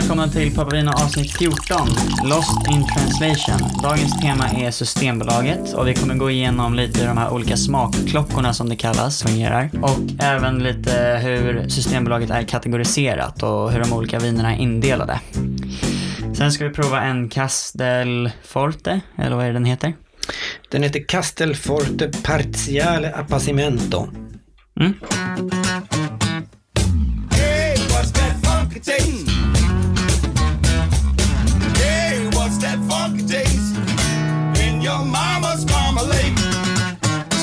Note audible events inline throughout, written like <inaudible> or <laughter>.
välkomna till Pappa Vino avsnitt 14, Lost in translation. Dagens tema är Systembolaget och vi kommer gå igenom lite hur de här olika smakklockorna som det kallas fungerar och även lite hur Systembolaget är kategoriserat och hur de olika vinerna är indelade. Sen ska vi prova en Castel Forte, eller vad är det den heter? Den heter Castelforte Parziale Appassimento. Mm.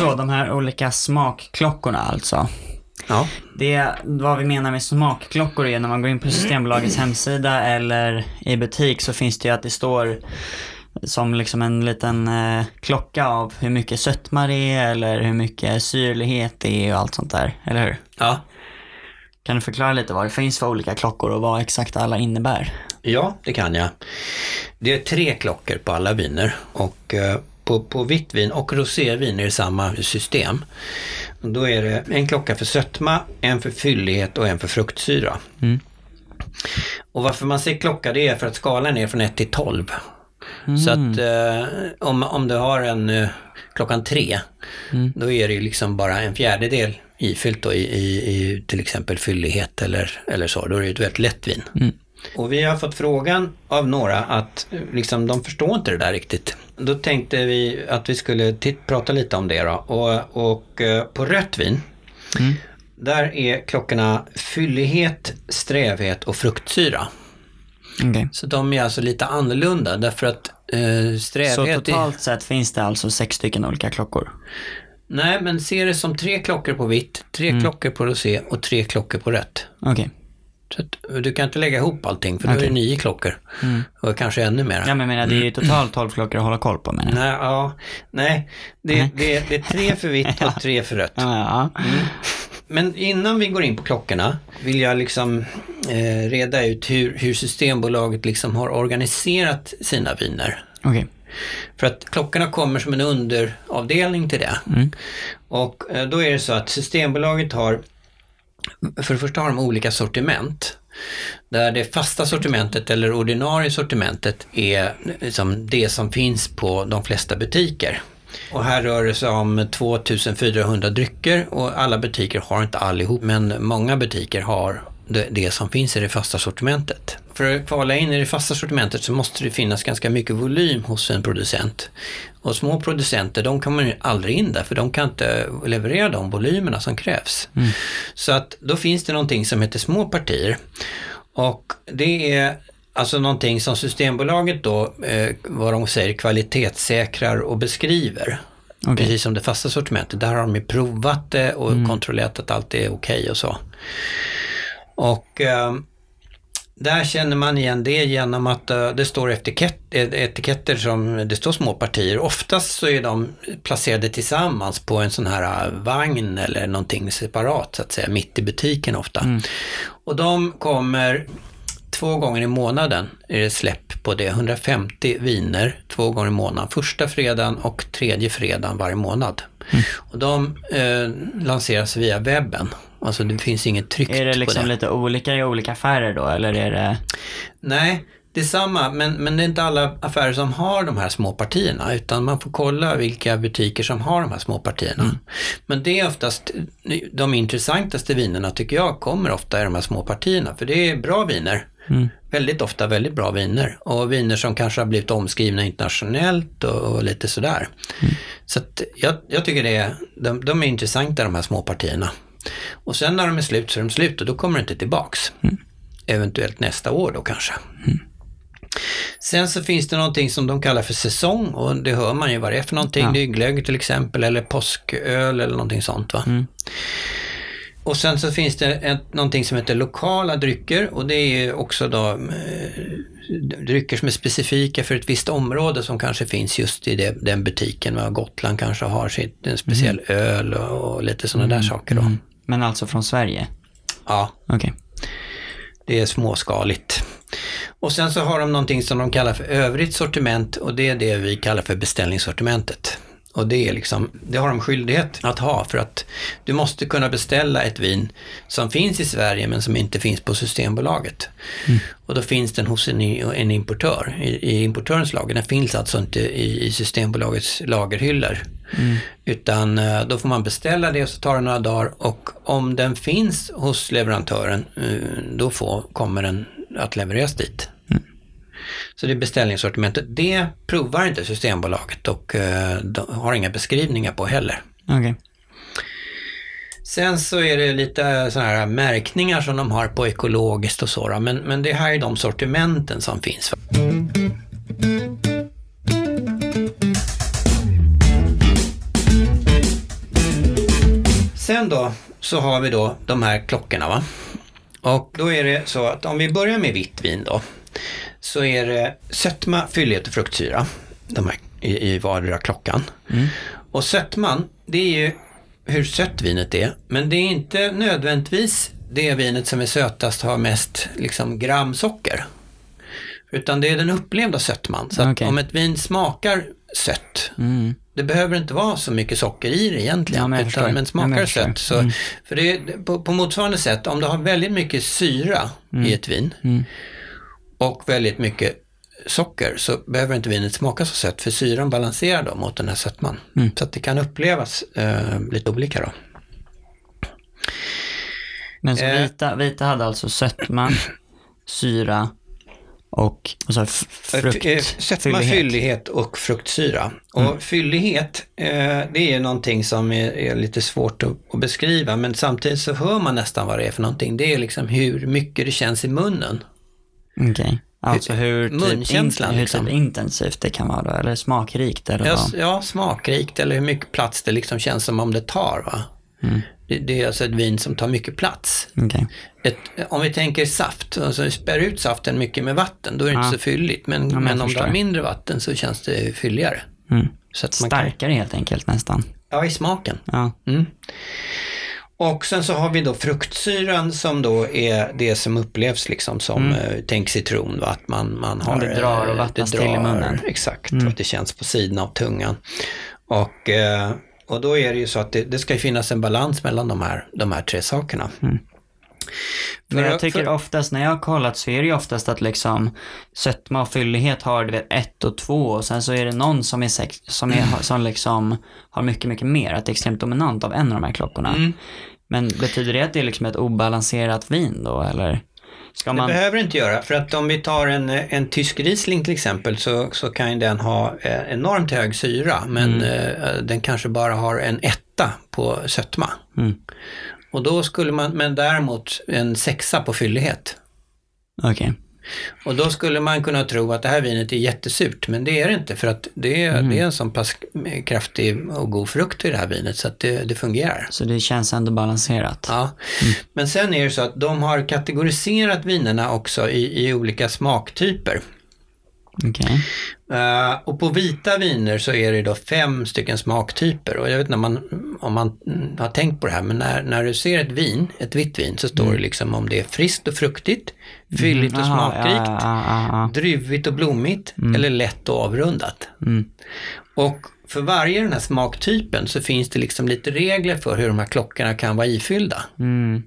Så, de här olika smakklockorna alltså. Ja, Det vad vi menar med smakklockor är när man går in på Systembolagets hemsida eller i butik så finns det ju att det står som liksom en liten eh, klocka av hur mycket sötma det är eller hur mycket syrlighet det är och allt sånt där, eller hur? ja. Kan du förklara lite vad det finns för olika klockor och vad exakt alla innebär? Ja, det kan jag. Det är tre klockor på alla viner och eh, på, på vitt vin och rosévin är det samma system. Och Då är det en klocka för sötma, en för fyllighet och en för fruktsyra. Mm. Och varför man säger klocka det är för att skalan är från 1 till 12. Så att eh, om, om du har en eh, klockan tre, då är det ju liksom bara en fjärdedel ifyllt då i, i, i till exempel fyllighet eller, eller så. Då är det ett väldigt lätt vin. Och vi har fått frågan av några att eh, liksom, de förstår inte det där riktigt. Då tänkte vi att vi skulle prata lite om det då. Och, och eh, på rött vin, där är klockorna fyllighet, strävhet och fruktsyra. Okej. Så de är alltså lite annorlunda därför att eh, Så strävhet... är- totalt sett finns det alltså sex stycken olika klockor? Nej, men se det som tre klockor på vitt, tre klockor på rosé och tre klockor på rött. Okej. Så att, du kan inte lägga ihop allting för då är det nio klockor. Och kanske ännu mer. Ja men jag menar det är ju totalt 12 klockor att hålla koll på menar jag. Nej, ja, nej. Det, det, det är tre för vitt <laughs> och tre för rött. Ja, ja. Men innan vi går in på klockorna vill jag liksom eh, reda ut hur, hur Systembolaget liksom har organiserat sina viner. Okej. För att klockorna kommer som en underavdelning till det. Och eh, då är det så att Systembolaget har, för det första har de olika sortiment. Där det fasta sortimentet eller ordinarie sortimentet är liksom det som finns på de flesta butiker. Och här rör det sig om 2400 drycker och alla butiker har inte allihop men många butiker har det, det som finns i det fasta sortimentet. För att kvala in i det fasta sortimentet så måste det finnas ganska mycket volym hos en producent. Och små producenter, de kommer ju aldrig in där för de kan inte leverera de volymerna som krävs. Så att då finns det någonting som heter små partier. Och det är alltså någonting som Systembolaget då, eh, vad de säger, kvalitetssäkrar och beskriver. Okej. Precis som det fasta sortimentet. Där har de ju provat det och kontrollerat att allt är okej och så. Och eh, där känner man igen det genom att eh, det står etikett, eh, etiketter som det står små partier. Oftast så är de placerade tillsammans på en sån här eh, vagn eller någonting separat så att säga, mitt i butiken ofta. Och de kommer två gånger i månaden är det släpp på det. 150 viner två gånger i månaden. Första fredagen och tredje fredagen varje månad. Och de eh, lanseras via webben. Alltså det finns inget tryckt Är det på liksom det. lite olika i olika affärer då eller är det? Nej, det är samma, men, men det är inte alla affärer som har de här små partierna, utan man får kolla vilka butiker som har de här små partierna. Men det är oftast, de intressantaste vinerna tycker jag kommer ofta i de här små partierna, för det är bra viner. Väldigt ofta väldigt bra viner och viner som kanske har blivit omskrivna internationellt och, och lite sådär. Så att jag, jag tycker det är, de, de är intressanta de här små partierna. Och sen när de är slut så är de slut och då kommer det inte tillbaks. Eventuellt nästa år då kanske. Sen så finns det någonting som de kallar för säsong och det hör man ju vad det är för någonting. Ja. Det är glögg till exempel eller påsköl eller någonting sånt va. Och sen så finns det ett, någonting som heter lokala drycker och det är också då eh, drycker som är specifika för ett visst område som kanske finns just i det, den butiken. Va? Gotland kanske har sitt, en speciell öl och, och lite sådana där saker då. Men alltså från Sverige? Ja, Okej. det är småskaligt. Och sen så har de någonting som de kallar för övrigt sortiment och det är det vi kallar för beställningssortimentet. Och det, är liksom, det har de skyldighet att ha för att du måste kunna beställa ett vin som finns i Sverige men som inte finns på Systembolaget. Och då finns den hos en, en importör i, i importörens lager. Den finns alltså inte i, i Systembolagets lagerhyllor. Utan eh, då får man beställa det och så tar det några dagar och om den finns hos leverantören eh, då får, kommer den att levereras dit. Så det är beställningssortimentet. Det provar inte Systembolaget och eh, har inga beskrivningar på heller. Okej. Sen så är det lite sådana här märkningar som de har på ekologiskt och så. Men, men det här är de sortimenten som finns. Sen då så har vi då de här klockorna va. Och då är det så att om vi börjar med vitt vin då. Så är det sötma, fyllighet och fruktsyra. De här i, i vardera klockan. Och sötman, det är ju hur sött vinet är. Men det är inte nödvändigtvis det vinet som är sötast har mest liksom, gram socker. Utan det är den upplevda sötman. Så Okej. om ett vin smakar sött, det behöver inte vara så mycket socker i det egentligen. Ja, men utan, men smakar jag sött. förstår. Mm. Så, För det, är- på, på motsvarande sätt, om du har väldigt mycket syra Mm. i ett vin och väldigt mycket socker så behöver inte vinet smaka så sött för syran balanserar då mot den här sötman. Mm. Så att det kan upplevas eh, lite olika då. Men så Eh. vita, vita hade alltså sötma, <clears throat> syra och, så f- frukt, Eh, Sötma, fyllighet. och fruktsyra. Och fyllighet, eh, det är någonting som är, lite svårt att, beskriva men samtidigt så hör man nästan vad det är för någonting. Det är liksom hur mycket det känns i munnen. Okej. Alltså hur, typ, Munkänslan, hur liksom. typ intensivt det kan vara då, eller smakrikt eller Ja, ja, smakrikt eller hur mycket plats det liksom känns som om det tar. Va? Det, det är alltså ett vin som tar mycket plats. Okej. Ett, om vi tänker saft, alltså spär ut saften mycket med vatten, då är det Ja. inte så fylligt. Men, men jag men om du har mindre vatten så känns det fylligare. Mm. Så att man kan, Starkare helt enkelt nästan. ja, i smaken. Ja. Mm. Och sen så har vi då fruktsyran som då är det som upplevs liksom som, eh, tänk citron, va? att man, man har... Mm. det drar och eh, vattnas det till i munnen. Mm. Exakt, och att det känns på sidan av tungan. Och, eh, och då är det ju så att det, det ska finnas en balans mellan de här, de här tre sakerna. Mm. Men jag tycker för- oftast när jag har kollat så är det ju oftast att liksom sötma och fyllighet har du vet ett och två och sen så är det någon som är sex, som, är, som liksom har mycket, mycket mer, att det är extremt dominant av en av de här klockorna. Mm. Men betyder det att det är liksom ett obalanserat vin då eller? Ska Det man... behöver det inte göra, för att om vi tar en, en tysk Riesling till exempel så, så kan den ha eh, enormt hög syra, men eh, den kanske bara har en etta på sötma. Mm. Och då skulle man, men däremot en sexa på fyllighet. Okej. Och då skulle man kunna tro att det här vinet är jättesurt, men det är det inte för att det är, det är en så pass kraftig och god frukt i det här vinet så att det, det fungerar. Så det känns ändå balanserat. Ja. Men sen är det så att de har kategoriserat vinerna också i, i olika smaktyper. Okej. Eh, och på vita viner så är det då fem stycken smaktyper. Och jag vet inte om man, om man mm, har tänkt på det här, men när, när du ser ett vin, ett vitt vin, så står det liksom om det är friskt och fruktigt, fylligt och Jaha, smakrikt, ja, ja, ja. druvigt och blommigt eller lätt och avrundat. Mm. Och för varje den här smaktypen så finns det liksom lite regler för hur de här klockorna kan vara ifyllda. Mm.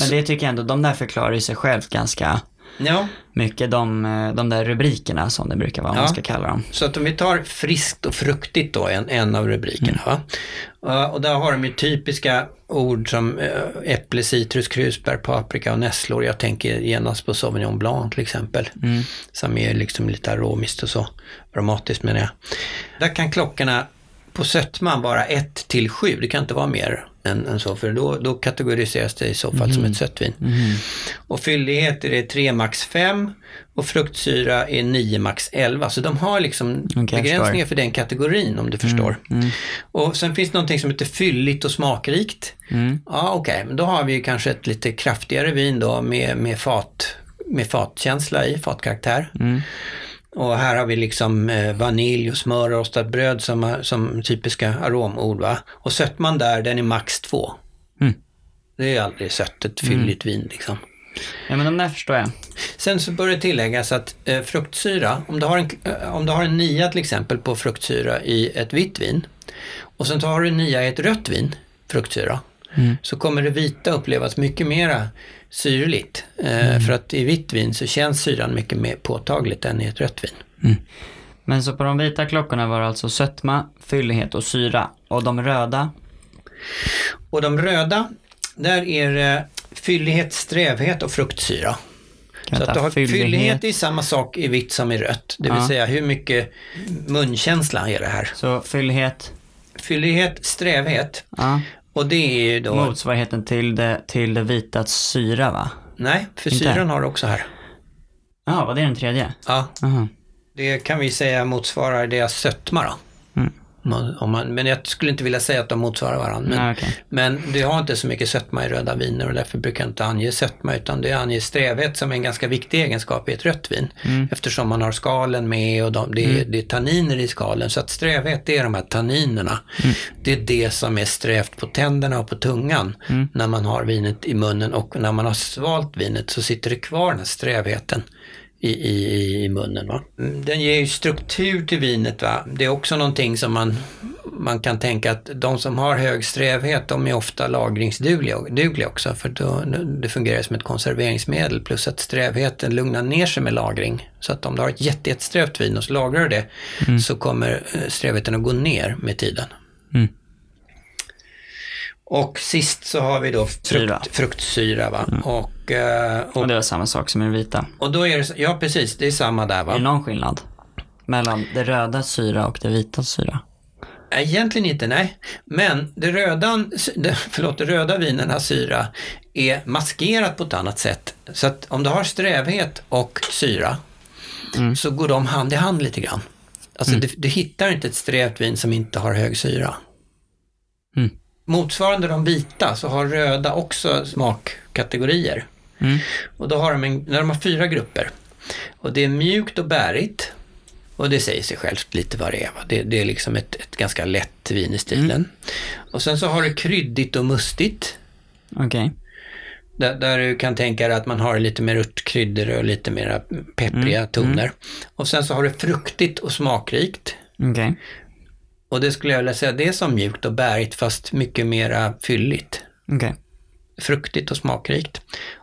Men det tycker jag ändå, de där förklarar ju sig självt ganska Ja, mycket, de, eh, de där rubrikerna som det brukar vara, om Ja. man ska kalla dem. Så att om vi tar friskt och fruktigt då, en, en av rubrikerna. Va? Uh, och där har de ju typiska ord som uh, äpple, citrus, krusbär, paprika och nässlor. Jag tänker genast på Sauvignon Blanc till exempel. Som är liksom lite aromiskt och så. Aromatiskt menar jag. Där kan klockorna på sötman bara 1 till 7. Det kan inte vara mer än, än så. För då, då kategoriseras det i så fall som ett sött vin. Och fyllighet är det 3 max 5 och fruktsyra är 9 max 11. Så de har liksom jag begränsningar för den kategorin om du förstår. Och sen finns det någonting som heter fylligt och smakrikt. Ja okej, men då har vi ju kanske ett lite kraftigare vin då med, med, fat, med fatkänsla i, fatkaraktär. Och här har vi liksom eh, vanilj och smör och rostat bröd som, som typiska aromord. Va? Och sötman där, den är max 2. Mm. Det är aldrig sött, ett fylligt vin liksom. Ja, men de där förstår jag. Sen så bör det tilläggas att eh, fruktsyra, om du, har en, eh, om du har en nia till exempel på fruktsyra i ett vitt vin och sen tar du en nia i ett rött vin, fruktsyra, så kommer det vita upplevas mycket mera syrligt. Eh, För att i vitt vin så känns syran mycket mer påtagligt än i ett rött vin. Men så på de vita klockorna var det alltså sötma, fyllighet och syra. Och de röda, Och de röda, där är det fyllighet, strävhet och fruktsyra. Så att du har fyllighet, fyllighet är samma sak i vitt som i rött. Det vill Ja. säga hur mycket munkänsla är det här. så fyllighet, Fyllighet, strävhet. ja, Och det är ju då... motsvarigheten till det, till det vita syra va? Nej, för Inte? syran har du också här. Jaha, var det den tredje? Ja, Aha. det kan vi säga motsvarar deras sötma då. Mm. Om man, om man, men jag skulle inte vilja säga att de motsvarar varandra. Men, Nej, okej. men det har inte så mycket sötma i röda viner och därför brukar jag inte ange sötma utan det anger strävhet som är en ganska viktig egenskap i ett rött vin. Mm. Eftersom man har skalen med och de, det, är, det är tanniner i skalen. Så att strävhet det är de här tanninerna. Mm. Det är det som är strävt på tänderna och på tungan Mm. när man har vinet i munnen och när man har svalt vinet så sitter det kvar den här strävheten i, i, i munnen. Va? Mm, Den ger ju struktur till vinet. Va? Det är också någonting som man, man kan tänka att de som har hög strävhet de är ofta lagringsdugliga dugliga också för då, det fungerar som ett konserveringsmedel plus att strävheten lugnar ner sig med lagring. Så att om du har ett jätte- jättesträvt vin och så lagrar du det så kommer eh, strävheten att gå ner med tiden. Mm. Och sist så har vi då frukt, fruktsyra. Va? Och, eh, och, Och det var samma sak som i den vita. och då är det, ja precis, det är samma där Är det va? någon skillnad? Mellan det röda syra och det vita syra? Egentligen inte, nej. Men det röda, förlåt, det röda vinernas syra är maskerat på ett annat sätt. Så att om du har strävhet och syra så går de hand i hand lite grann. Alltså du, du hittar inte ett strävt vin som inte har hög syra. Mm. Motsvarande de vita så har röda också smakkategorier. Mm. Och då har de, en, när de har fyra grupper. Och det är mjukt och bärigt. Och det säger sig självt lite vad det är. Det, det är liksom ett, ett ganska lätt vin i stilen. Och sen så har du kryddigt och mustigt. Okej. Där, där du kan tänka dig att man har lite mer örtkryddor och lite mer peppriga toner. Och sen så har du fruktigt och smakrikt. Okej. Och det skulle jag vilja säga, det är som mjukt och bärigt fast mycket mera fylligt. Okej. Fruktigt och smakrikt.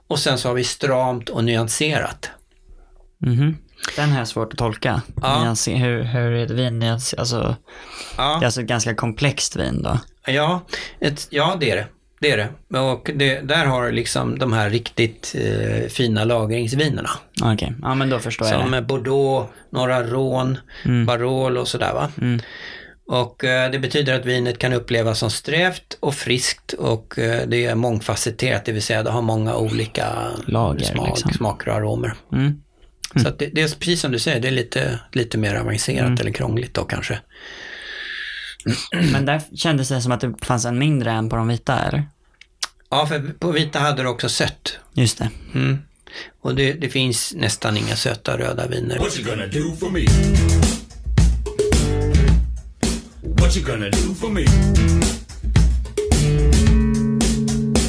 Och sen så har vi stramt och nyanserat. Mhm. Den här är svårt att tolka. Ja. Nyanser, hur, hur är ett vin nyanser, alltså, det Ja, är alltså ett ganska komplext vin då. ja, ett, ja det är det. Det är det. Och det, där har du liksom de här riktigt eh, fina lagringsvinerna. Okej, ja men då förstår jag Som det. är Bordeaux, Norra Rhône, Barol och sådär va. Mm. Och eh, det betyder att vinet kan upplevas som strävt och friskt och eh, det är mångfacetterat, det vill säga det har många olika Lager, smak, liksom. smaker och aromer. Mm. Så att det, det är precis som du säger, det är lite, lite mer avancerat Mm. eller krångligt då kanske. Men där kändes det som att det fanns en mindre än på de vita, eller? Ja, för på vita hade du också sött. Just det. Mm. Och det, det finns nästan inga söta röda viner. What you gonna do for me?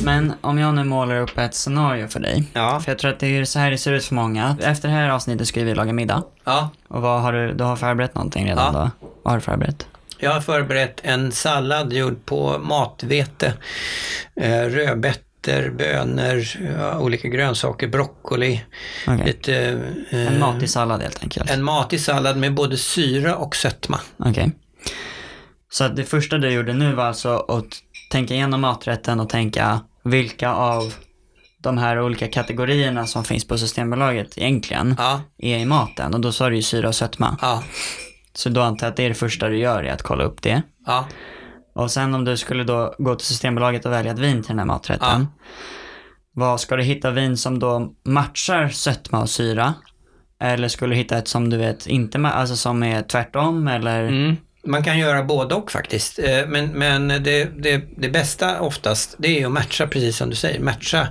Men om jag nu målar upp ett scenario för dig. Ja, För jag tror att det är så här det ser ut för många. Efter det här avsnittet ska vi laga middag. ja. Och vad har du, du har förberett någonting redan Ja. då? Vad har du förberett? Jag har förberett en sallad gjord på matvete, eh, rödbetor, bönor, ja, olika grönsaker, broccoli. Okej. Lite, eh, En matig sallad helt enkelt. en matig sallad med både syra och sötma. Okej. Så det första du gjorde nu var alltså att tänka igenom maträtten och tänka vilka av de här olika kategorierna som finns på Systembolaget egentligen Ja, är i maten. Och då sa du ju syra och sötma. ja, Så då antar jag att det är det första du gör, är att kolla upp det. ja. Och sen om du skulle då gå till Systembolaget och välja ett vin till den här maträtten. Vad ska du hitta vin som då matchar sötma och syra? Eller skulle du hitta ett som du vet inte, alltså som är tvärtom eller? Mm. Man kan göra både och faktiskt. Eh, Men, men det, det, det bästa oftast, det är att matcha precis som du säger. Matcha,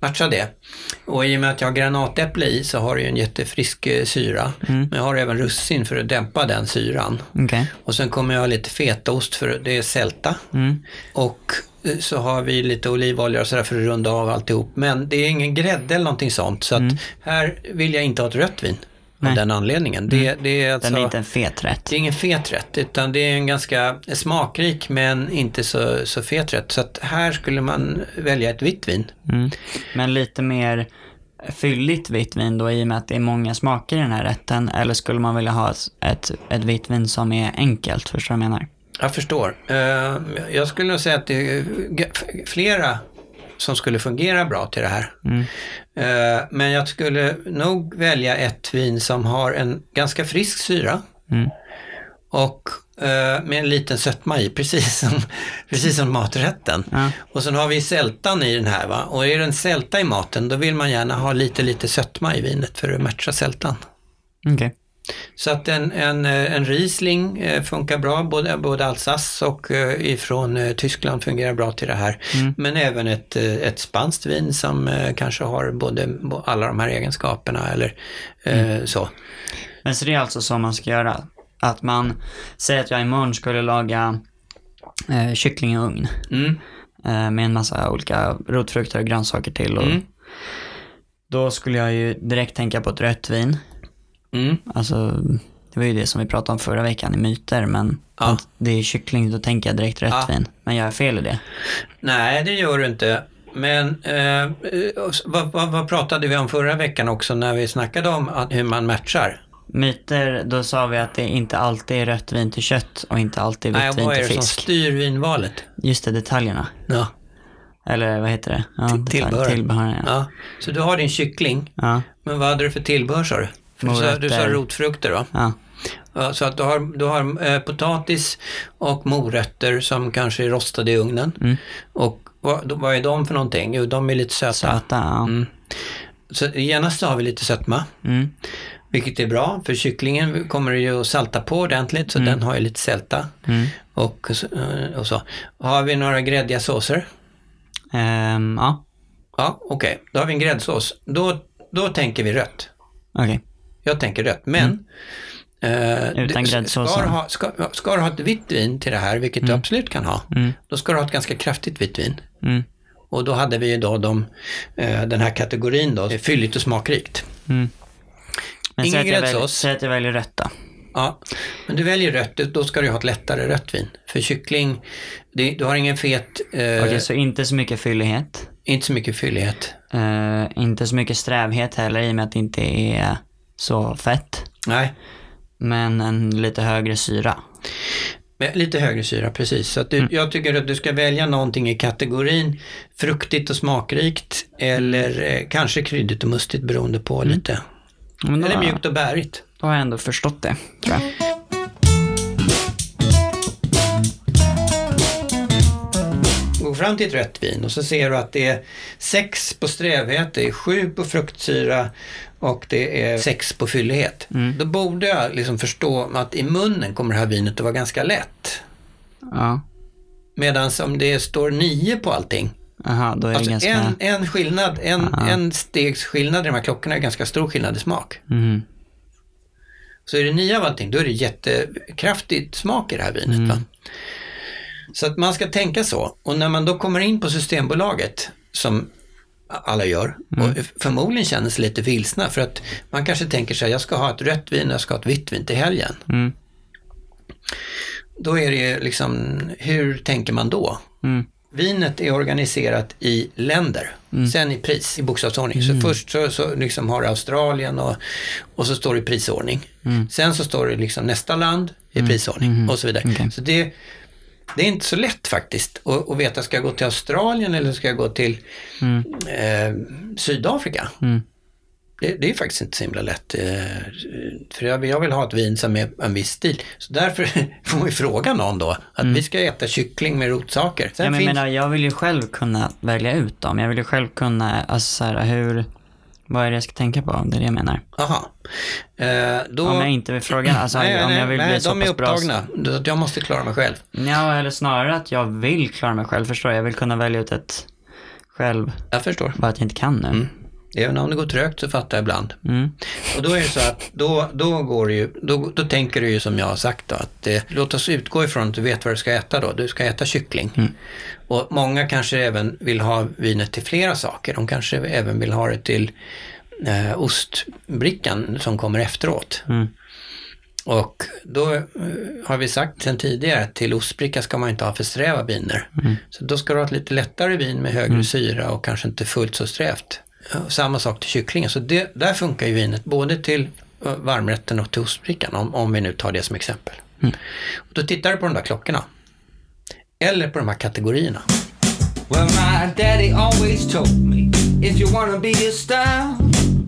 matcha det. Och i och med att jag har granatäpple i så har det ju en jättefrisk eh, syra. Men jag har även russin för att dämpa den syran. Okej. Och sen kommer jag ha lite fetaost för det är sälta. Mm. Och eh, så har vi lite olivolja och sådär för att runda av alltihop. Men det är ingen grädde eller någonting sånt. Så att här vill jag inte ha ett rött vin. Av Nej. den anledningen. Det, det, är alltså, Den är inte en fet rätt. det är ingen fet rätt utan det är en ganska smakrik men inte så, så fet rätt. Så att här skulle man välja ett vitt vin. Mm. Men lite mer fylligt vitt vin då i och med att det är många smaker i den här rätten. Eller skulle man vilja ha ett, ett, vitt vin som är enkelt, förstår du vad jag menar? Jag förstår. Eh, jag skulle nog säga att det är flera som skulle fungera bra till det här. Mm. Eh, men jag skulle nog välja ett vin som har en ganska frisk syra. Mm. Och eh, med en liten sötma i, <laughs> precis som, precis som maträtten. Ja. Och sen har vi sältan i den här va. Och är det en sälta i maten då vill man gärna ha lite, lite sötma i vinet för att matcha sältan. Okej. Så att en, en, eh, en Riesling eh, funkar bra, både, både Alsace och eh, ifrån Tyskland fungerar bra till det här. Mm. Men även ett, ett spanskt vin som kanske har både alla de här egenskaperna eller Mm. så. Men så det är alltså så man ska göra. Att man säger att jag imorgon skulle laga eh, kyckling i ugn. Mm. Eh, med en massa olika rotfrukter och grönsaker till. Och Mm. Då skulle jag ju direkt tänka på ett rött vin. Mm. Alltså, det var ju det som vi pratade om förra veckan i myter, men Ja. att det är kyckling, då tänker jag direkt rött Ja. Men jag är fel i det. Nej, det gör du inte. Men eh, vad, vad, vad pratade vi om förra veckan också när vi snackade om att, hur man matchar? Myter, då sa vi att det inte alltid är rött vin till kött och inte alltid vitt Nej, vin vad är till det som fisk. styr vinvalet? Just det, detaljerna. Ja. Eller vad heter det? Ja, tillbehör. Tillbehören, ja. ja. Så du har din kyckling, Ja, men vad hade du för tillbehör sa du? För du, sa, du sa Morötter. rotfrukter va? ja. Så att du har, du har eh, potatis och morötter som kanske är rostade i ugnen. Mm. Och vad, vad är de för någonting? Jo, de är lite söta. Söta, ja. Mm. Så genast har vi lite sötma, Mm. vilket är bra för kycklingen kommer ju att salta på ordentligt så den har ju lite sälta. Mm. Och, eh, och så. Har vi några gräddiga såser? Ehm, ja, Ja, okej. Då har vi en gräddsås. Då, då tänker vi rött. okej. Jag tänker rött, men eh, Mm. Utan du- gräddsåsen. Ska du, ha, ska, ska du ha ett vitt vin till det här, vilket du absolut kan ha, Mm. då ska du ha ett ganska kraftigt vitt vin. Mm. Och då hade vi ju då de, eh, den här kategorin då, fylligt och smakrikt. Mm. Men Ingen gräddsås. säg att jag väljer rött då. Ja, men du väljer rött, då ska du ha ett lättare rött vin. För kyckling, det, du har ingen fet, eh, Okej, så inte så mycket fyllighet. inte så mycket fyllighet. Eh, inte så mycket strävhet heller i och med att det inte är så fett. Nej, Men en lite högre syra. lite högre syra, precis. Så att Mm. du, jag tycker att du ska välja någonting i kategorin fruktigt och smakrikt eller eh, kanske kryddigt och mustigt beroende på Mm. lite. Då, Eller mjukt och bärigt. då har jag ändå förstått det, tror jag. Gå fram till ett rött vin och så ser du att det är 6 på strävhet, det är 7 på fruktsyra och det är 6 på fyllighet. Mm. Då borde jag liksom förstå att i munnen kommer det här vinet att vara ganska lätt. Ja. Medan om det står 9 på allting, Aha, då är alltså det ganska... en, en skillnad, en, en stegs skillnad i de här klockorna är ganska stor skillnad i smak. Mhm. Så är det 9 av allting, då är det jättekraftigt smak i det här vinet. Mm. Så att man ska tänka så. Och när man då kommer in på Systembolaget, som alla gör, Mm. och förmodligen känner sig lite vilsna, för att man kanske tänker sig jag ska ha ett rött vin och jag ska ha ett vitt vin till helgen. Mm. Då är det ju liksom, hur tänker man då? Mm. Vinet är organiserat i länder, sen i pris, i bokstavsordning. Så först så, så liksom har du Australien och, och så står det i prisordning. Sen så står det liksom nästa land i prisordning och så vidare. Okej. Så det, det är inte så lätt faktiskt att, att veta, ska jag gå till Australien eller ska jag gå till Mm. eh, Sydafrika? Mm. Det, det är faktiskt inte så himla lätt. Eh, för jag, jag vill ha ett vin som är en viss stil. Så därför <laughs> får vi fråga någon då, att vi ska äta kyckling med rotsaker. Sen Mm. Ja, men jag finns, menar, jag vill ju själv kunna välja ut dem. Jag vill ju själv kunna, alltså så här, hur, vad är det jag ska tänka på? Det är det jag menar. Aha. Eh, då, Om jag inte vill fråga, alltså nej, om nej, jag vill nej, bli så de är bra. upptagna. Så att jag måste klara mig själv. Ja, eller snarare att jag vill klara mig själv, förstår jag. Jag vill kunna välja ut ett själv, Jag förstår. bara att jag inte kan nu. Mm. Även om det går trögt så fattar jag ibland. Mm. Och då är det så att då, då går ju, då, då tänker du ju som jag har sagt då, att eh, låt oss utgå ifrån att du vet vad du ska äta då. Du ska äta kyckling. Mm. Och många kanske även vill ha vinet till flera saker. De kanske även vill ha det till eh, ostbrickan som kommer efteråt. Mm. Och då eh, har vi sagt sedan tidigare att till ostbricka ska man inte ha för sträva viner. Mm. Så då ska du ha ett lite lättare vin med högre syra och kanske inte fullt så strävt. Samma sak till kycklingen. Så det, där funkar ju vinet både till eh, varmrätten och till ostbrickan om, om vi nu tar det som exempel. Mm. Och då tittar du på de där klockorna. Eller på de här kategorierna. Well, my daddy always told me if you wanna be a star,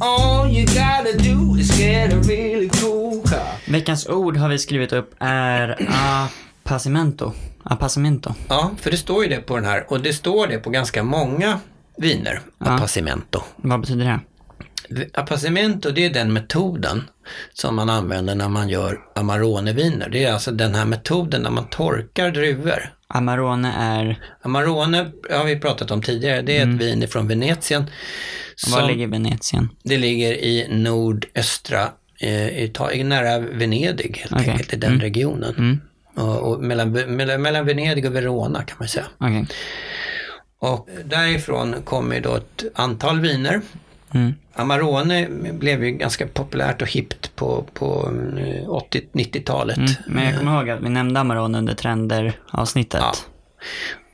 all you gotta do is get a really cool car. Veckans ord har vi skrivit upp är appassimento. Appassimento. Ja, för det står ju det på den här och det står det på ganska många viner. Ja. Appassimento. Vad betyder det? Appassimento, det är den metoden som man använder när man gör Amarone-viner. Det är alltså den här metoden när man torkar druvor. Amarone är, Amarone har vi pratat om tidigare, det är ett vin från Venetien. var ligger Venetien? Det ligger i nordöstra, eh, Italien, nära Venedig helt Okej. enkelt, i den regionen. Mm. Och, och mellan, mellan, mellan Venedig och Verona kan man säga. Okej. Och därifrån kommer då ett antal viner. Mm. Amarone blev ju ganska populärt och hippt på, på eh, 80-90-talet. Mm. Men jag kommer ihåg att vi nämnde Amarone under trender-avsnittet. Ja.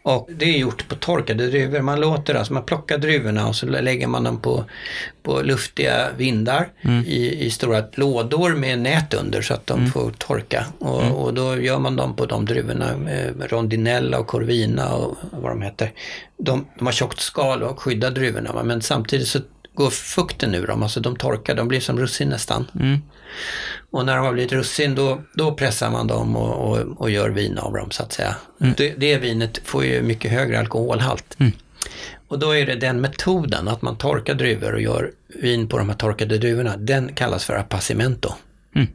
Och det är gjort på torkade druvor. Man låter alltså, man plockar druvorna och så lägger man dem på, på luftiga vindar i, i stora lådor med nät under så att de får torka. Och, och då gör man dem på de druvorna, eh, Rondinella och Corvina och vad de heter. De, de har tjockt skal och skyddar druvorna men samtidigt så går fukten ur dem, alltså de torkar, de blir som russin nästan. Mm. Och när de har blivit russin då, då pressar man dem och, och, och gör vin av dem så att säga. Det, det vinet får ju mycket högre alkoholhalt. Och då är det den metoden, att man torkar druvor och gör vin på de här torkade druvorna, den kallas för appassimento. Mm.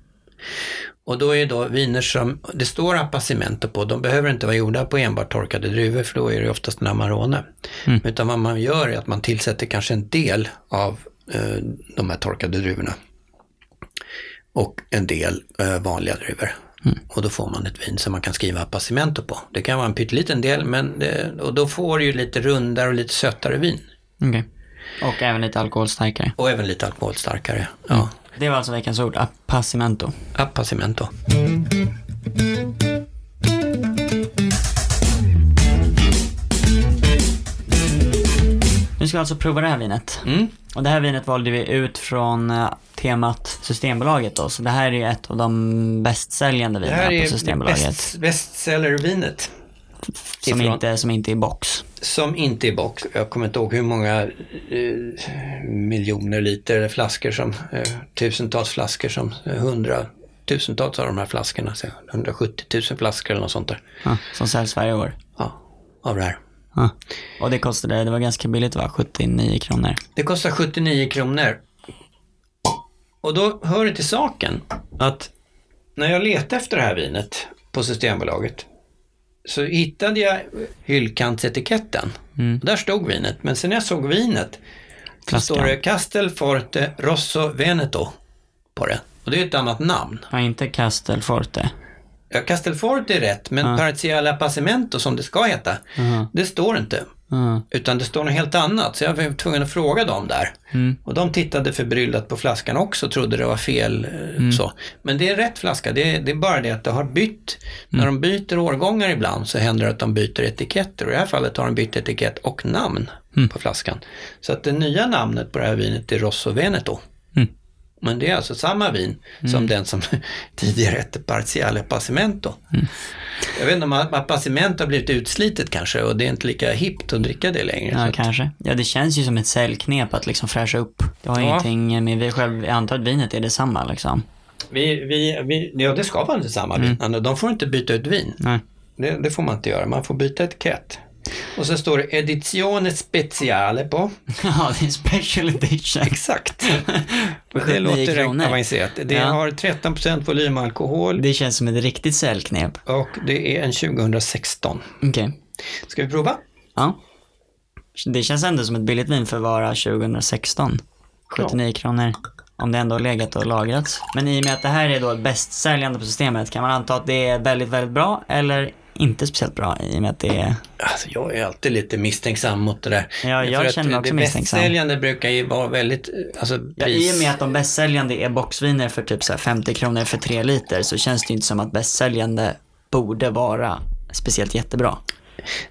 Och då är då viner som, det står appassimento på, de behöver inte vara gjorda på enbart torkade druvor för då är det oftast en Amarone. Utan vad man gör är att man tillsätter kanske en del av eh, de här torkade druvorna och en del eh, vanliga druvor. Och då får man ett vin som man kan skriva appassimento på. Det kan vara en pytteliten del, men det, och då får du ju lite rundare och lite sötare vin. Okej. Och även lite alkoholstarkare. Och även lite alkoholstarkare. Ja, Det var alltså veckans ord, appassimento. appassimento. Nu ska alltså prova det här vinet. Mm. Och det här vinet valde vi ut från eh, temat Systembolaget då, så det här är ett av de bästsäljande Det vinerna här på är Systembolaget. best, bestsellervinet. som, ifrån- inte, som inte är i box. Som inte är box. Jag kommer inte ihåg hur många eh, miljoner liter eller flaskor som, eh, tusentals flaskor som, eh, hundratusentals av de här flaskorna, så 170 000 flaskor eller något sånt där. Ja, som säljs varje år. Ja, av det här. Ja. Och det kostade, det var ganska billigt va? 79 kronor. Det kostar 79 kronor. Och då hör det till saken att när jag letade efter det här vinet på Systembolaget så hittade jag hyllkantsetiketten. Mm. Där stod vinet, men sen när jag såg vinet så står det Castelforte Rosso Veneto på det. Och det är ett annat namn. Ja, inte Castelforte. Castelforte är rätt, men Ja. Parziale Appassimento som det ska heta, Ja. det står inte. Ja. Utan det står något helt annat, så jag var tvungen att fråga dem där. Mm. Och de tittade förbryllat på flaskan också trodde det var fel. eh, Så. Men det är rätt flaska, det är, det är bara det att det har bytt. När de byter årgångar ibland så händer det att de byter etiketter. Och i det här fallet har de bytt etikett och namn på flaskan. Så att det nya namnet på det här vinet är Rosso Veneto. Mm. Men det är alltså samma vin som den som <laughs> tidigare hette Parziale Appassimento. Jag vet inte om Appassimento har blivit utslitet kanske och det är inte lika hippt att dricka det längre. Ja, att- kanske. Ja, det känns ju som ett säljknep att liksom fräscha upp. Det har Ja. ingenting med vi själv, jag antar att vinet är detsamma liksom. Vi, vi, vi, ja, det ska vara detsamma vin. Mm. De får inte byta ut vin. Nej. Det, det får man inte göra. Man får byta etikett. Och så står det Edizione Speciale på. <laughs> Ja, det är special edition. Exakt. <laughs> Och det 79 låter kronor. avancerat. Det Ja. har 13% volymalkohol Det känns som ett riktigt säljknep. och det är en 2016. Okej. Ska vi prova? Ja. Det känns ändå som ett billigt vin för att vara 2016. 79 kronor. Om det ändå har legat och lagrats. Men i och med att det här är då bästsäljande på systemet, kan man anta att det är väldigt, väldigt bra eller inte speciellt bra i och med att det är... Alltså, jag är alltid lite misstänksam mot det där. Ja, jag För känner mig också det misstänksam. bästsäljande brukar ju vara väldigt, alltså Ja. I och med att de bästsäljande är boxviner för typ så här 50 kronor för 3 liter så känns det inte som att bästsäljande borde vara speciellt jättebra.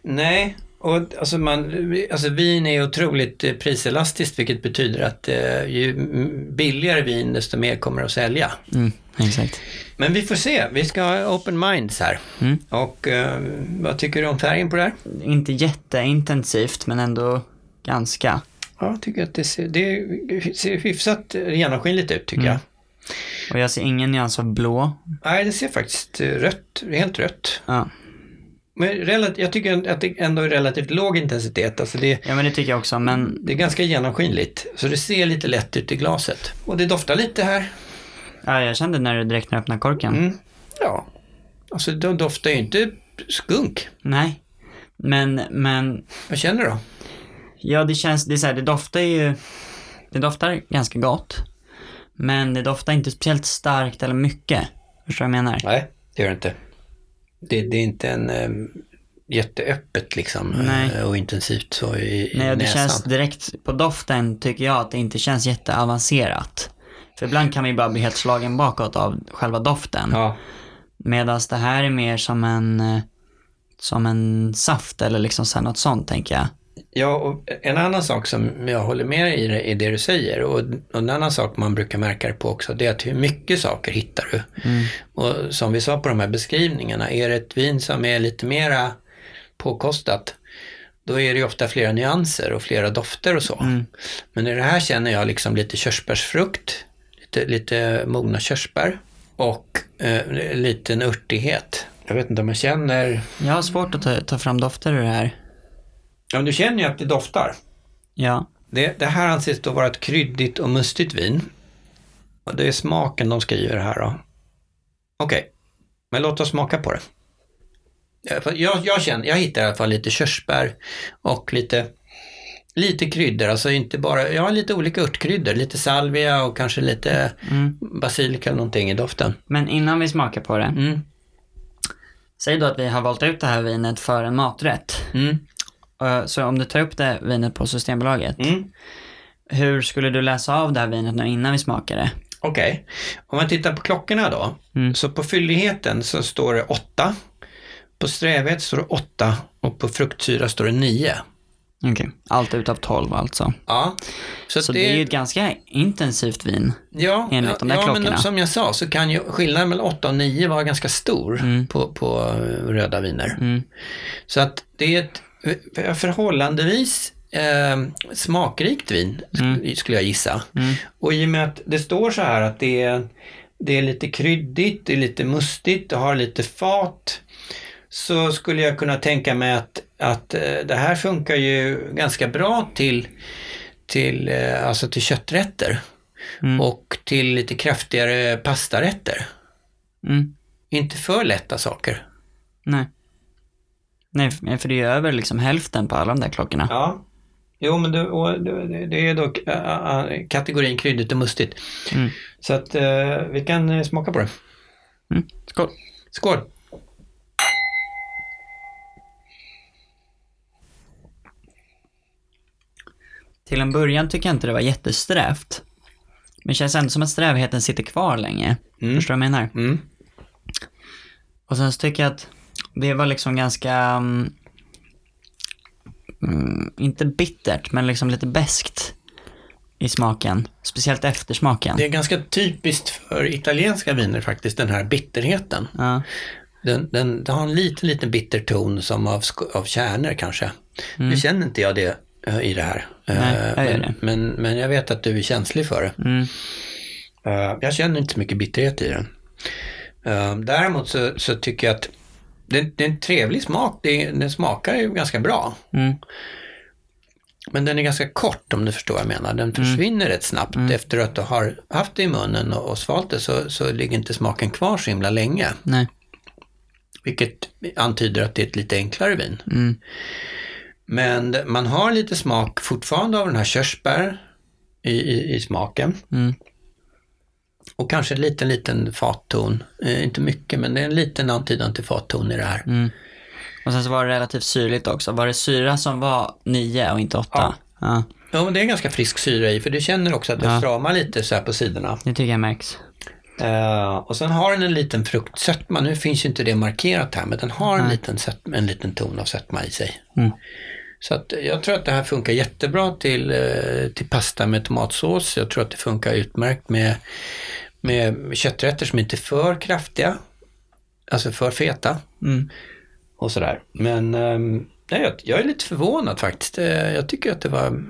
Nej, och alltså, man, alltså vin är otroligt eh, priselastiskt vilket betyder att eh, ju billigare vin desto mer kommer att sälja. Mm, exakt. Men vi får se, vi ska ha open minds här. Mm. Och eh, vad tycker du om färgen på det här? Inte jätteintensivt men ändå ganska. Ja, jag tycker att det ser, det ser hyfsat genomskinligt ut tycker Mm. jag. Och jag ser ingen nyans av blå. Nej, det ser faktiskt rött, helt rött. Ja. Men relativt, jag tycker att det ändå är relativt låg intensitet. Alltså det, ja men det tycker jag också men det är ganska genomskinligt. Så det ser lite lätt ut i glaset. Och det doftar lite här. Ja, jag kände när du direkt när öppnade korken. Mm. Ja, alltså de doftar ju inte skunk. Nej. Men, men Vad känner du då? ja det känns, det är så här, det doftar ju, det doftar ganska gott. Men det doftar inte speciellt starkt eller mycket. Förstår du vad jag menar? Nej, det gör det inte. Det, det är inte en um, jätteöppet liksom Nej. eh, och intensivt så i, i Nej, och det näsan. känns direkt på doften tycker jag att det inte känns jätteavancerat. För ibland kan man ju bara bli helt slagen bakåt av själva doften. Ja, Medan det här är mer som en, eh, som en saft eller liksom så något sånt tänker jag. Ja, och en annan sak som jag håller med i i det du säger och, en annan sak man brukar märka det på också, det är att hur mycket saker hittar du. Och som vi sa på de här beskrivningarna, är det ett vin som är lite mera påkostat, då är det ju ofta flera nyanser och flera dofter och så. Men i det här känner jag liksom lite körsbärsfrukt, lite, lite mogna körsbär och eh, lite en örtighet. Jag vet inte om jag känner... Jag har svårt att ta, ta fram dofter ur det här. Ja, du känner ju att det doftar. Ja. Det, det här anses då vara ett kryddigt och mustigt vin. Och det är smaken de skriver här då. Okej, men låt oss smaka på det. Jag, jag, känner, jag hittar i alla fall lite körsbär och lite, lite kryddor. Alltså inte bara, jag har lite olika örtkryddor. Lite salvia och kanske lite Mm. basilika eller någonting i doften. Men innan vi smakar på det. Mm, Säg då att vi har valt ut det här vinet för en maträtt. mm, Eh, Så om du tar upp det vinet på Systembolaget. mm. Hur skulle du läsa av det här vinet nu innan vi smakar det? Okej, om man tittar på klockorna då. Mm. Så på fylligheten så står det 8. På strävhet står det 8 och på fruktsyra står det 9. Okej, allt utav 12 alltså. Ja, så, Så det, det är ju ett ganska intensivt vin. ja, enligt ja, de där ja, klockorna. men som jag sa så kan ju skillnaden mellan 8 och 9 vara ganska stor Mm. på, på eh, röda viner. Mm. Så att det är ett eh, förhållandevis eh, smakrikt vin, Mm. skulle jag gissa. Mm. Och i och med att det står så här att det är, det är lite kryddigt, det är lite mustigt, det har lite fat. Så skulle jag kunna tänka mig att, att eh, det här funkar ju ganska bra till, till, eh, alltså till kötträtter. Mm. Och till lite kraftigare pastarätter. Mm. Inte för lätta saker. Nej. Nej, för det är över liksom hälften på alla de där klockorna. Ja. Jo, men det, det, är äh, äh, kategorin kryddigt och mustigt. Mm. Så att vi kan smaka på det. Mm. Skål. Skål! Till en början tycker jag inte det var jättesträvt. Men det känns ändå som att strävheten sitter kvar länge. Mm. Förstår du vad jag menar? Mm. Och sen så tycker jag att det var liksom ganska, mm, mm, inte bittert, men liksom lite beskt i smaken. Speciellt eftersmaken. Det är ganska typiskt för italienska viner faktiskt, den här bitterheten. Ja. Den, den, den har en liten, liten bitter ton som av, av kärnor kanske. Nu känner inte jag det i det här. Mm. Nej, jag men, det. men, men jag vet att du är känslig för det. Mm. Eh, jag känner inte så mycket bitterhet i den. Eh, däremot så, så tycker jag att det, det är en trevlig smak. Det, den smakar ju ganska bra. Mm. Men den är ganska kort om du förstår vad jag menar. Den försvinner rätt snabbt. Efter att du har haft det i munnen och, och svalt det så, så ligger inte smaken kvar så himla länge. Nej. Vilket antyder att det är ett lite enklare vin. Mm. Men man har lite smak fortfarande av den här körsbär i, i, i smaken. Mm. Och kanske en liten, liten fatton. Eh, inte mycket, men det är en liten antydan till fatton i det här. Mm. Och sen så var det relativt syrligt också. Var det syra som var 9 och inte 8? Ja. ja. Ja, men det är en ganska frisk syra i, för du känner också att det Ja. stramar lite så här på sidorna. Det tycker jag märks. Eh, och sen har den en liten fruktsötma. Nu finns ju inte det markerat här, men den har en, liten, sötma, en liten ton av sötma i sig. Mm. Så att jag tror att det här funkar jättebra till, eh, till pasta med tomatsås. Jag tror att det funkar utmärkt med, med kötträtter som inte är för kraftiga. Alltså för feta Mm. och sådär. Men ehm, nej, jag, är lite förvånad faktiskt. Eh, Jag tycker att det var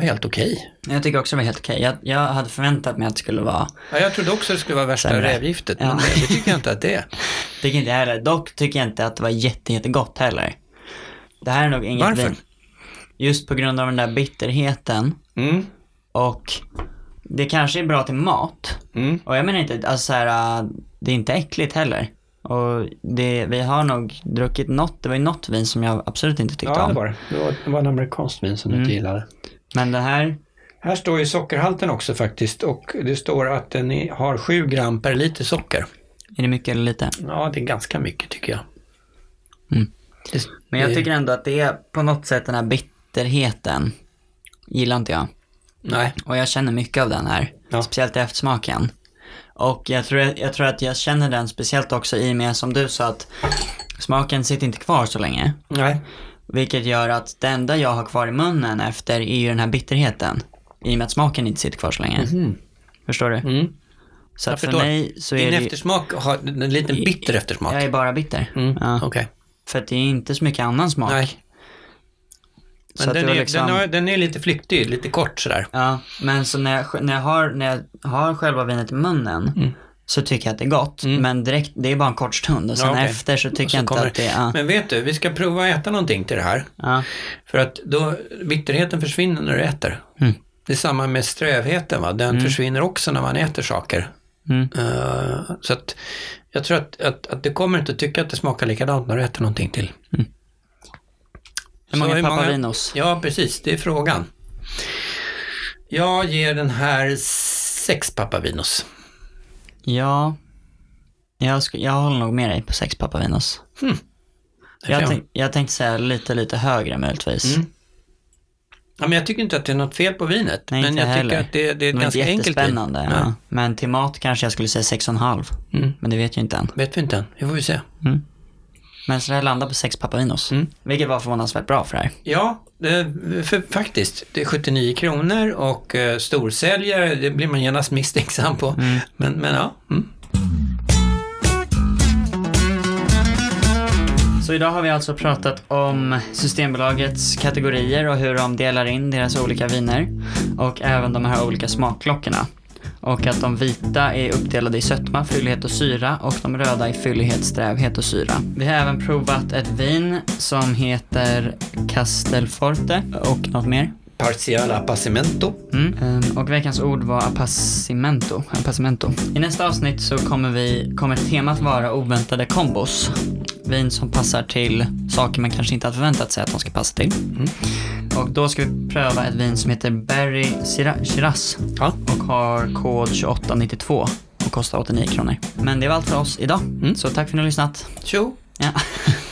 helt okej. Jag tycker också det var helt okej. Jag, jag hade förväntat mig att det skulle vara, Ja, jag trodde också det skulle vara värsta Sämre. rävgiftet, men det tycker jag inte att det är. <laughs> tycker inte jag heller. Dock tycker jag inte att det var jätte, jättegott heller. Det här är nog inget Varför? vin. Just på grund av den där bitterheten Mm, och det kanske är bra till mat. mm. Och jag menar inte, alltså så här, äh, det är inte äckligt heller. Och det, vi har nog druckit något, det var ju något vin som jag absolut inte tyckte Ja, det om. var det. Det var, det var en amerikansk vin som du Mm. inte gillade. Men det här, Här står ju sockerhalten också faktiskt och det står att den har 7 gram per liter socker. är det mycket eller lite? Ja, det är ganska mycket tycker jag. Mm. Det, Men jag tycker ändå att det är på något sätt den här bitterheten, gillar inte jag. Nej, Och jag känner mycket av den här, Ja. speciellt i eftersmaken. Och jag tror, jag tror att jag känner den speciellt också i och med som du sa att smaken sitter inte kvar så länge. nej. Vilket gör att det enda jag har kvar i munnen efter är ju den här bitterheten. I och med att smaken inte sitter kvar så länge. Mhm. Förstår du? Mm. Så Jag att för förstår. mig så är Din det ju, eftersmak har en liten bitter eftersmak. jag är bara bitter. Mm. Ja, Okej. För att det är inte så mycket annan smak. Nej. Men den, är, liksom- den, har, den är lite flyktig, lite kort sådär. Ja, men så när jag, när jag, har, när jag har själva vinet i munnen Mm. så tycker jag att det är gott. Mm. Men direkt, det är bara en kort stund och sen Ja, okej. efter så tycker så jag inte kommer att det är... Ja, Men vet du, vi ska prova att äta någonting till det här. ja, För att då, bitterheten försvinner när du äter. Mm. Det är samma med strövheten, va? den försvinner också när man äter saker. mm. Eh, så att jag tror att, att, att du kommer inte att tycka att det smakar likadant när du äter någonting till. Hur Så många papavinos? Ja, precis, det är frågan. Jag ger den här sex papavinos. Ja, jag, sk- jag håller nog med dig på sex papavinos. Där Jag, tänk, jag tänkte säga lite, lite högre möjligtvis. Mm. Ja, men jag tycker inte att det är något fel på vinet. Nej, men jag tycker heller. att det, det är ett ganska enkelt vin. Ja. Ja. Men till mat kanske jag skulle säga sex och en halv. Mm. Men det vet jag inte än. Vet vi inte än, det får vi se. Men så det här landar på sex papavinos. Mm. Vilket var förvånansvärt bra för det här. Ja, det, för, faktiskt. Det är 79 kronor och eh, storsäljare, det blir man genast misstänksam på. Men, men ja. Mm. Så idag har vi alltså pratat om Systembolagets kategorier och hur de delar in deras olika viner. Och även de här olika smakklockorna. Och att de vita är uppdelade i sötma, fyllighet och syra och de röda i fyllighet, strävhet och syra. Vi har även provat ett vin som heter Castelforte och något mer. Partial appassimento. Mm. Ehm, Och veckans ord var appassimento. appassimento. I nästa avsnitt så kommer, vi, kommer temat vara oväntade kombos. Vin som passar till saker man kanske inte hade förväntat sig att de ska passa till. Och då ska vi pröva ett vin som heter Berry Shiraz Ja. och har kod 2892 och kostar 89 kronor. Men det var allt för oss idag. Så tack för att ni har lyssnat. Tjo! Ja. <laughs>